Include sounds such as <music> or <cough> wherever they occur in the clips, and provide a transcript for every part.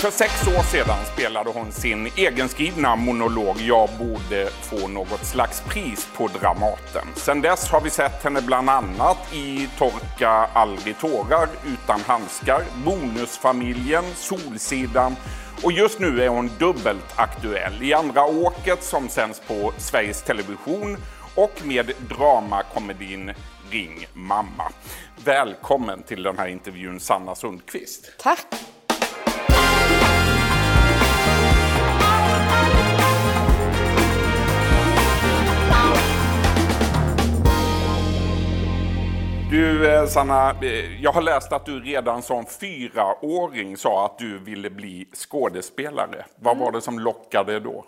För sex år sedan spelade hon sin egenskrivna monolog Jag borde få något slags pris på Dramaten. Sedan dess har vi sett henne bland annat i Torka aldrig tårar utan handskar, Bonusfamiljen, Solsidan och just nu är hon dubbelt aktuell i Andra åket som sänds på Sveriges Television och med dramakomedin Ring mamma. Välkommen till den här intervjun Sanna Sundqvist. Tack! Du eh, Sanna, eh, jag har läst att du redan som fyraåring sa att du ville bli skådespelare. Vad var det som lockade då?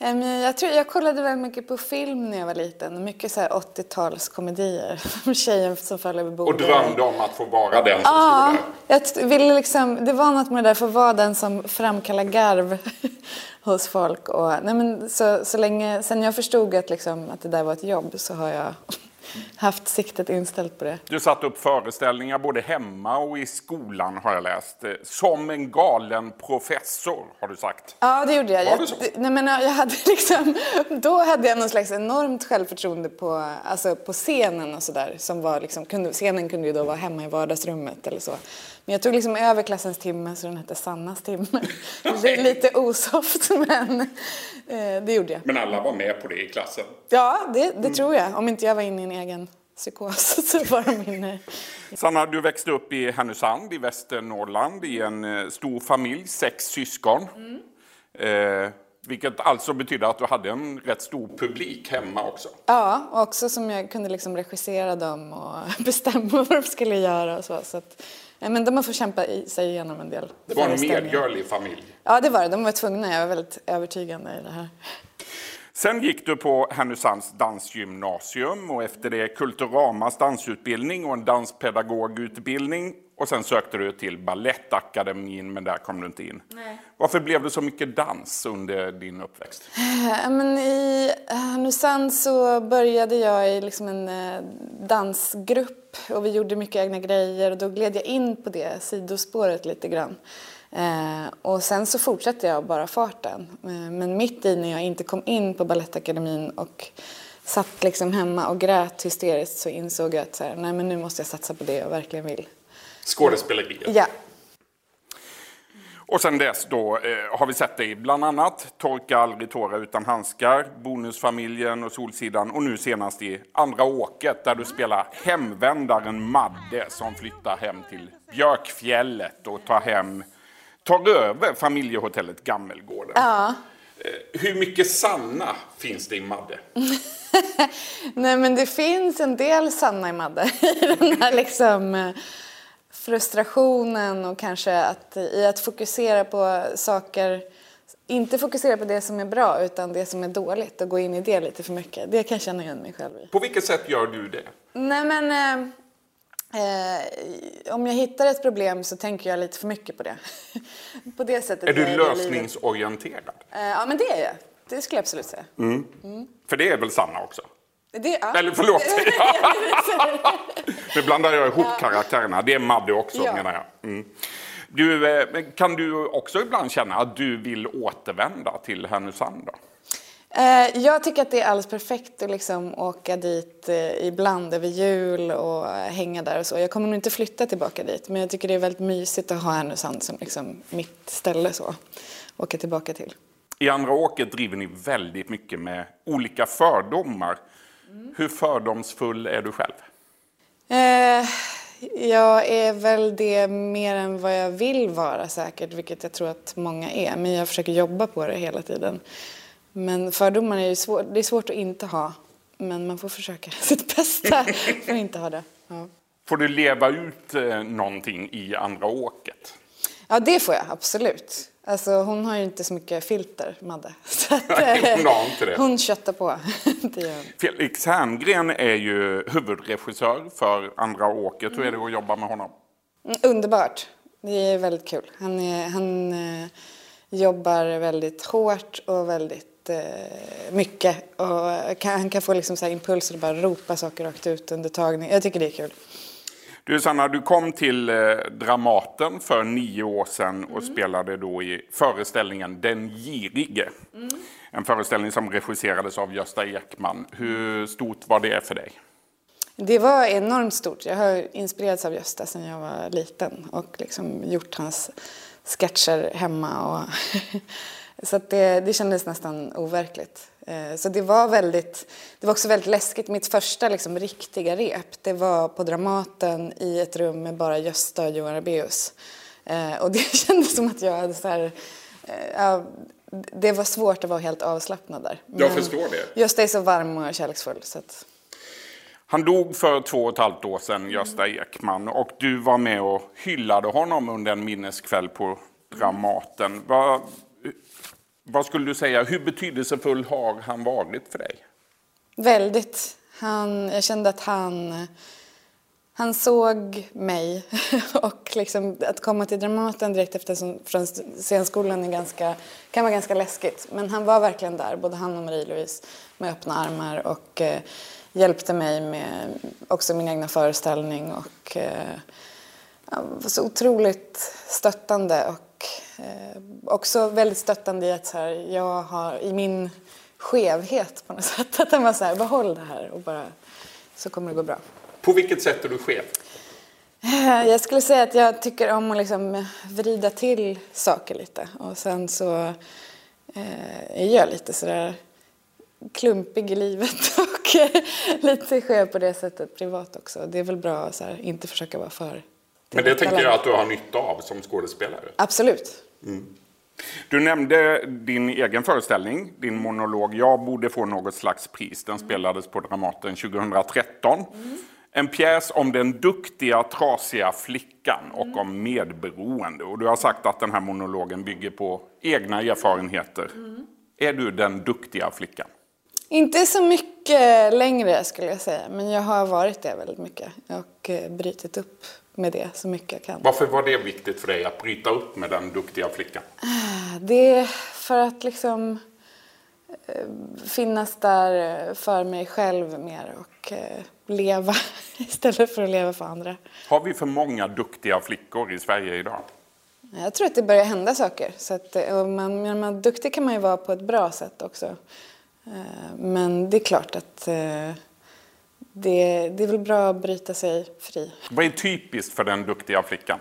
Em, Jag, tror, jag kollade väldigt mycket på film när jag var liten. Mycket så här 80-talskomedier. <laughs> Tjejen som föll över Och bordet. drömde om att få vara den som Ja, stod där. jag ville liksom, det var något med det där för att vara den som framkallar garv <laughs> hos folk. Och, nej men, så, så länge, sen jag förstod att, liksom, att det där var ett jobb så har jag haft siktet inställt på det. Du satte upp föreställningar både hemma och i skolan har jag läst. Eh, Som en galen professor har du sagt. Ja, det gjorde jag. Var jag så? nej, men jag hade <laughs> liksom, då hade jag någon slags enormt självförtroende på, alltså på scenen och sådär. Liksom, kunde, scenen kunde ju då vara hemma i vardagsrummet eller så. Men jag tog liksom över klassens timme så den hette Sannas timme. <laughs> Det är lite osoft men eh, det gjorde jag. Men alla var med på det i klassen. Ja, det, det tror jag. Om inte jag var inne i en egen psykos <laughs> så var de inne. Sanna, du växte upp i Härnösand i Västernorrland i en eh, stor familj, sex syskon. Eh, vilket alltså betyder att du hade en rätt stor publik hemma också. Ja, och också som jag kunde liksom regissera dem och <laughs> bestämma vad de skulle göra och så. så att, men de har fått kämpa i sig igenom en del Det var en medgörlig familj. Ja, det var det. De var tvungna. Jag var väldigt övertygande i det här. Sen gick du på Härnösands dansgymnasium och efter det Kulturamas dansutbildning och en danspedagogutbildning. Och sen sökte du till Balettakademin, men där kom du inte in. Varför blev det så mycket dans under din uppväxt? Ja, men I Härnösand så började jag i liksom en eh, dansgrupp och vi gjorde mycket egna grejer och då gled jag in på det sidospåret lite grann. Eh, och sen så fortsatte jag bara farten. Eh, men mitt i när jag inte kom in på Balettakademin och satt liksom hemma och grät hysteriskt så insåg jag att så här, nej men nu måste jag satsa på det jag verkligen vill. Skådespeleriet. Ja, Och sen dess då eh, har vi sett dig bland annat Torka aldrig tårar utan handskar, Bonusfamiljen och Solsidan och nu senast i Andra åket där du spelar hemvändaren Madde som flyttar hem till Björkfjället och tar hem tar över familjehotellet Gammelgården. ja. Eh, Hur mycket Sanna finns det i Madde? <laughs> Nej men det finns en del sanna i Madde i <laughs> den här liksom eh, frustrationen och kanske att i att fokusera på saker inte fokusera på det som är bra utan det som är dåligt och gå in i det lite för mycket. Det kan jag känna igen mig själv i. På vilket sätt gör du det? Nej men eh, eh, om jag hittar ett problem så tänker jag lite för mycket på det. <laughs> på det sättet Är du lösningsorienterad? Eh, ja men det är jag. Det skulle jag absolut säga. För det är väl Sanna också? Det, ja. Eller förlåt. <laughs> <laughs> Nu blandar jag ihop karaktärerna. Det är Madde också Ja. menar jag. Mm. Du, eh, kan du också ibland känna att du vill återvända till Härnösand? Då? Eh, Jag tycker att det är alldeles perfekt att liksom åka dit eh, ibland över jul och hänga där och så. Jag kommer nog inte flytta tillbaka dit men jag tycker det är väldigt mysigt att ha Härnösand som liksom mitt ställe så. Åka tillbaka till. I Andra åket driver ni väldigt mycket med olika fördomar. Hur fördomsfull är du själv? Eh, Jag är väl det mer än vad jag vill vara säkert, vilket jag tror att många är. Men jag försöker jobba på det hela tiden. Men fördomar är ju svårt, det är svårt att inte ha. Men man får försöka <laughs> sitt bästa för att inte ha det. Ja. Får du leva ut eh, någonting i Andra åket? Ja, det får jag absolut. Alltså, hon har ju inte så mycket filter, Madde. <laughs> Så att, Nej, hon eh, har inte det. Hon köttar på. <laughs> det. Felix Herngren är ju huvudregissör för Andra åket. Hur är det att jobba med honom? Mm, Underbart. Det är väldigt kul. Han, är, han eh, jobbar väldigt hårt och väldigt eh, mycket. Och kan, han kan få liksom så impulser och bara ropa saker rakt ut under tagning. Jag tycker det är kul. Du Sanna, du kom till eh, Dramaten för nio år sedan och mm. spelade då i föreställningen Den girige. Mm. En föreställning som regisserades av Gösta Ekman. Hur stort var det för dig? Det var enormt stort. Jag har inspirerats av Gösta sedan jag var liten och liksom gjort hans sketcher hemma. Och <laughs> så det, det kändes nästan overkligt. Eh, så det var väldigt, det var också väldigt läskigt. Mitt första liksom, riktiga rep, det var på Dramaten i ett rum med bara Gösta och Johan Rabaeus. Eh, och det <laughs> kändes som att jag hade så här, eh, det var svårt att vara helt avslappnad där. Men jag förstår det. Gösta är så varm och kärleksfull. Så att... Han dog för två och ett halvt år sedan, Gösta Ekman. Och du var med och hyllade honom under en minneskväll på Dramaten. Vad, vad skulle du säga, hur betydelsefull har han varit för dig? Väldigt. Han, jag kände att han, han såg mig. <laughs> och liksom, att komma till Dramaten direkt efter från scenskolan är ganska, kan vara ganska läskigt. Men han var verkligen där, både han och Marie-Louise, med öppna armar. Och eh, hjälpte mig med också min egna föreställning. Och, eh, var så otroligt stöttande. Och Eh, också väldigt stöttande i att så här, jag har i min skevhet på något <laughs> sätt. Att var så här, behåll det här och bara så kommer det gå bra. På vilket sätt är du skev? Eh, jag skulle säga att jag tycker om att liksom vrida till saker lite. Och sen så eh, är jag lite sådär klumpig i livet <laughs> och <laughs> lite skev på det sättet privat också. Det är väl bra att inte försöka vara för men det tänker jag att du har nytta av som skådespelare? Absolut. Mm. Du nämnde din egen föreställning, din monolog Jag borde få något slags pris. Den spelades på Dramaten 2013. Mm. En pjäs om den duktiga, trasiga flickan och mm. om medberoende. Och du har sagt att den här monologen bygger på egna erfarenheter. Mm. Är du den duktiga flickan? Inte så mycket längre skulle jag säga, men jag har varit det väldigt mycket och eh, brutit upp med det så mycket jag kan. Varför var det viktigt för dig att bryta upp med den duktiga flickan? Det är för att liksom eh, finnas där för mig själv mer och eh, leva <laughs> istället för att leva för andra. Har vi för många duktiga flickor i Sverige idag? Jag tror att det börjar hända saker. Så att, man, när man, duktig kan man ju vara på ett bra sätt också. Eh, men det är klart att det, det är väl bra att bryta sig fri. Vad är typiskt för den duktiga flickan?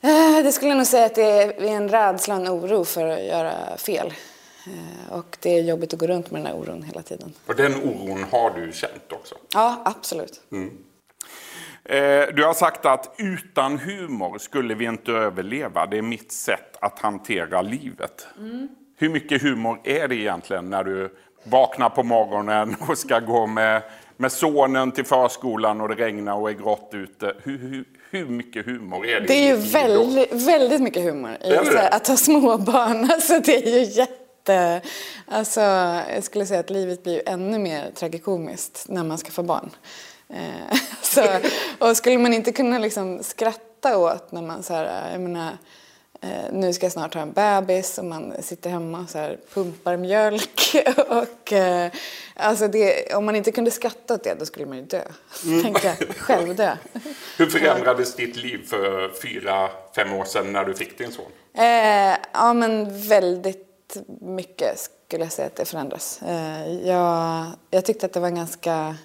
Eh, det skulle jag nog säga att det är en rädsla och en oro för att göra fel. Eh, och det är jobbigt att gå runt med den här oron hela tiden. Och den oron har du känt också? Ja, absolut. Mm. Eh, du har sagt att utan humor skulle vi inte överleva. Det är mitt sätt att hantera livet. Mm. Hur mycket humor är det egentligen när du vaknar på morgonen <laughs> och ska gå med, med sonen till förskolan och det regnar och är grått ute. Hur, hur, hur mycket humor är det? Det är ju väldigt, väldigt mycket humor i att ha småbarn. <laughs> Alltså det är ju jätte... Alltså, jag skulle säga att livet blir ännu mer tragikomiskt när man ska få barn. Eh, <laughs> så, och skulle man inte kunna liksom skratta åt när man så här, jag menar, eh, nu ska jag snart ha en bebis och man sitter hemma och så här, pumpar mjölk. <laughs> och, eh, alltså det, om man inte kunde skratta åt det då skulle man ju dö. <laughs> Mm. Tänka själv dö. <laughs> Hur förändrades ditt liv för fyra, fem år sedan när du fick din son? Eh, ja men väldigt mycket skulle jag säga att det förändras. Eh, jag, jag tyckte att det var en ganska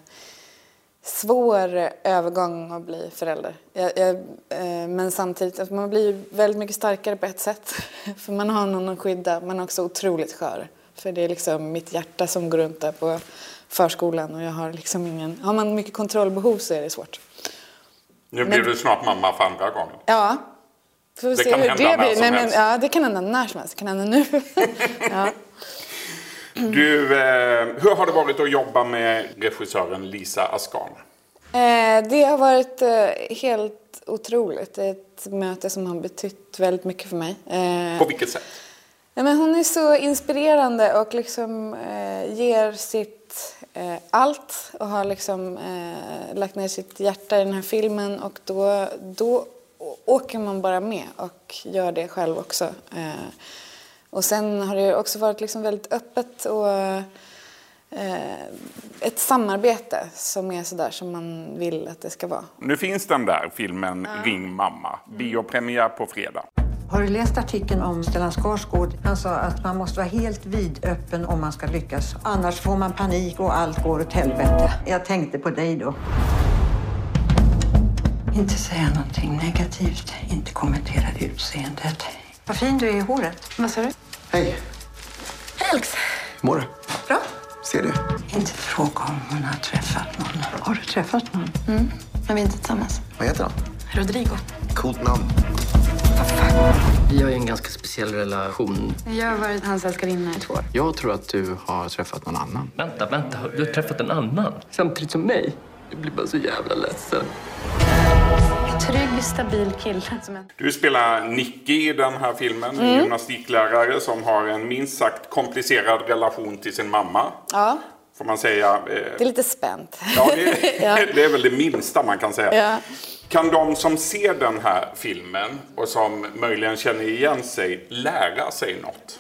svår övergång att bli förälder. Jag, jag, eh, men samtidigt, att man blir väldigt mycket starkare på ett sätt. <laughs> För man har någon att skydda, man är också otroligt skör. För det är liksom mitt hjärta som går runt där på förskolan och jag har liksom ingen... Har man mycket kontrollbehov så är det svårt. Nu blir men, du snart mamma för andra gången. Ja. Får det se kan hur hända det blir. när som Nej, men, Ja, det kan hända när som helst. Det kan hända nu. <laughs> ja. Du, eh, hur har det varit att jobba med regissören Lisa Askan? Eh, det har varit eh, helt otroligt. Det är ett möte som har betytt väldigt mycket för mig. Eh, På vilket sätt? Ja, men hon är så inspirerande och liksom, eh, ger sitt eh, allt och har liksom, lagt ner sitt hjärta i den här filmen och då, då åker man bara med och gör det själv också. Och sen har det också varit liksom väldigt öppet och ett samarbete som är sådär som man vill att det ska vara. Nu finns den där filmen Ring mamma. Biopremiär på fredag. Har du läst artikeln om Stellan Skarsgård? Han sa att man måste vara helt vidöppen om man ska lyckas. Annars får man panik och allt går åt helvete. Jag tänkte på dig då. Inte säga någonting negativt, inte kommentera utseendet. Vad fin du är i håret. Vad sa du? Hej, Hej Alex! mår du? Bra. Ser du? Inte fråga om hon har träffat någon. Har du träffat någon? Men vi är inte tillsammans. Vad heter han? Rodrigo. Coolt namn. Vi har ju en ganska speciell relation. Jag har varit hans älskarinna i två år. Jag tror att du har träffat någon annan. Vänta, vänta. Du har träffat en annan? Samtidigt som mig? Jag blir bara så jävla ledsen. Trygg, stabil kille. Du spelar Nicky i den här filmen, en gymnastiklärare som har en minst sagt komplicerad relation till sin mamma. Ja, Får man säga. det är Eh, lite spänt. ja, det, <laughs> Ja. det är väl det minsta man kan säga. Ja. Kan de som ser den här filmen och som möjligen känner igen sig lära sig något?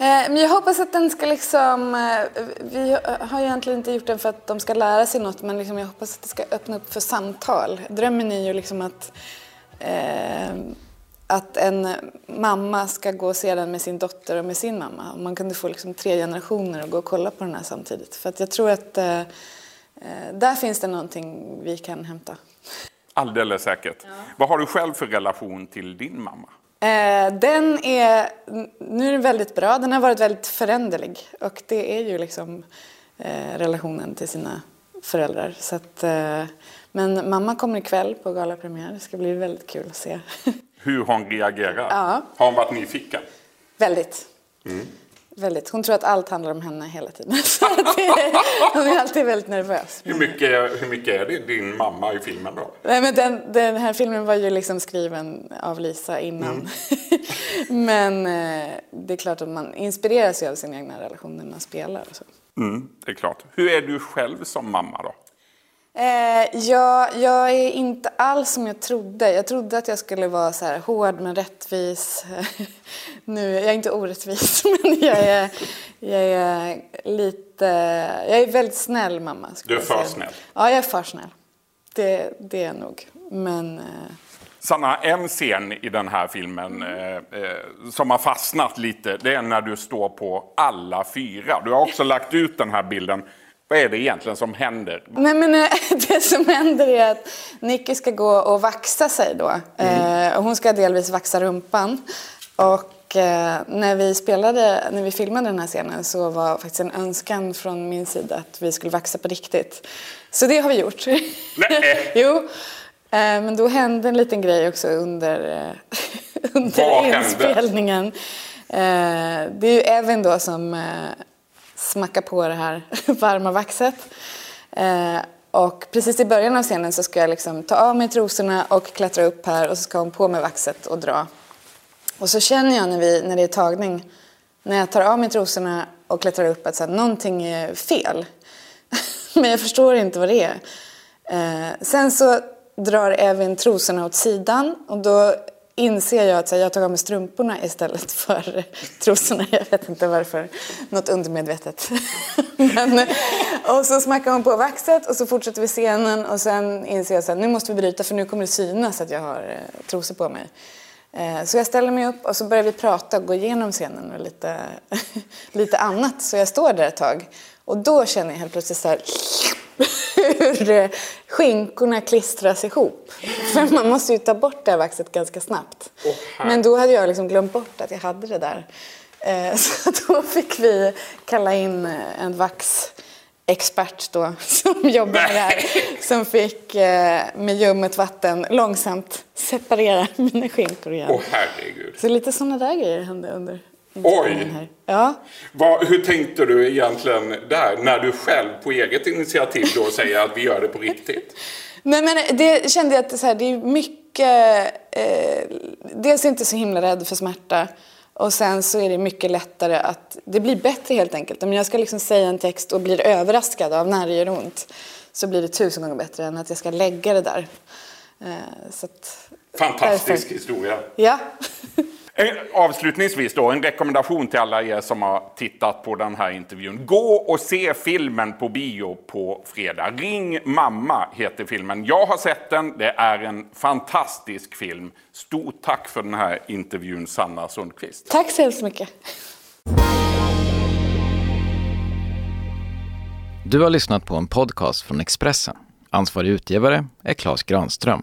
Eh, Men jag hoppas att den ska liksom... eh, Vi har ju egentligen inte gjort den för att de ska lära sig något men liksom jag hoppas att det ska öppna upp för samtal. Drömmen är ju liksom att, eh, att en mamma ska gå och se den med sin dotter och med sin mamma. Och man kunde få liksom tre generationer att gå och kolla på den här samtidigt. För att jag tror att eh, eh, där finns det någonting vi kan hämta. Alldeles säkert. Vad har du själv för relation till din mamma? Eh, den är, nu är den väldigt bra, den har varit väldigt föränderlig och det är ju liksom eh, relationen till sina föräldrar. Så att, eh, men mamma kommer ikväll på galapremiär, det ska bli väldigt kul att se. <laughs> Hur hon reagerar? Ja. Har hon varit nyfiken? väldigt. Väldigt. Hon tror att allt handlar om henne hela tiden. <laughs> Hon är alltid väldigt nervös. Hur mycket, hur mycket är det din mamma i filmen då? Nej, men den, den här filmen var ju liksom skriven av Lisa innan. <laughs> men eh, det är klart att man inspireras ju av sin egna relation när man spelar. Och så. Mm, det är klart. Hur är du själv som mamma då? Eh, jag, jag är inte alls som jag trodde. Jag trodde att jag skulle vara så här hård men rättvis. <laughs> nu, jag är inte orättvis, <laughs> men jag är, jag är lite... Jag är väldigt snäll mamma. Du är för snäll? Ja, jag är för snäll. Det, det är jag nog. Men... Eh, Sanna, en scen i den här filmen eh, eh, som har fastnat lite, det är när du står på alla fyra. Du har också lagt ut den här bilden. Vad är det egentligen som händer? Nej men eh, <laughs> det som händer är att Nicky ska gå och vaxa sig då. Eh, och hon ska delvis vaxa rumpan. Och eh, när vi spelade, när vi filmade den här scenen så var faktiskt en önskan från min sida att vi skulle vaxa på riktigt. Så det har vi gjort. Nej. <laughs> jo. Eh, men då hände en liten grej också under, eh, <laughs> under Vad hände? inspelningen. Eh, det är ju Evin då som smacka på det här <laughs> varma vaxet. Eh, och precis i början av scenen så ska jag liksom ta av mig trosorna och klättra upp här och så ska hon på med vaxet och dra. Och så känner jag när, vi, när det är tagning, när jag tar av mig trosorna och klättrar upp att så här, någonting är fel. <laughs> Men jag förstår inte vad det är. Eh, sen så drar Evin trosorna åt sidan och då inser jag att här, jag tar av mig strumporna istället för <laughs> trosorna. Jag vet inte varför. Något undermedvetet. <laughs> Men, och så smackar hon på vaxet och så fortsätter vi scenen och sen inser jag att nu måste vi bryta för nu kommer det synas att jag har eh, trosor på mig. Eh, så jag ställer mig upp och så börjar vi prata och gå igenom scenen och lite, <laughs> lite annat. Så jag står där ett tag. Och då känner jag helt plötsligt så här hur eh, skinkorna klistras ihop. För man måste ju ta bort det här vaxet ganska snabbt. Men då hade jag liksom glömt bort att jag hade det där. Eh, <laughs> Så då fick vi kalla in eh, en vaxexpert då <laughs> som jobbar med det här. Som fick med ljummet vatten långsamt separera mina skinkor igen. Åh herregud. Så lite sådana där grejer hände under Oj. här. Ja. Vad, hur tänkte du egentligen där, när du själv på eget initiativ då säger att vi gör det på riktigt? <laughs> Nej, men det kände jag att det, så här, det är mycket... Eh, dels är jag inte så himla rädd för smärta. Och sen så är det mycket lättare att... Det blir bättre helt enkelt. Om jag ska liksom säga en text och blir överraskad av när det gör ont så blir det tusen gånger bättre än att jag ska lägga det där. Eh, så att, Fantastisk därför- historia. Ja. Eh, Avslutningsvis då, en rekommendation till alla er som har tittat på den här intervjun. Gå och se filmen på bio på fredag. Ring mamma heter filmen. Jag har sett den, det är en fantastisk film. Stort tack för den här intervjun Sanna Sundqvist. Tack så hemskt mycket. Du har lyssnat på en podcast från Expressen. Ansvarig utgivare är Klas Granström.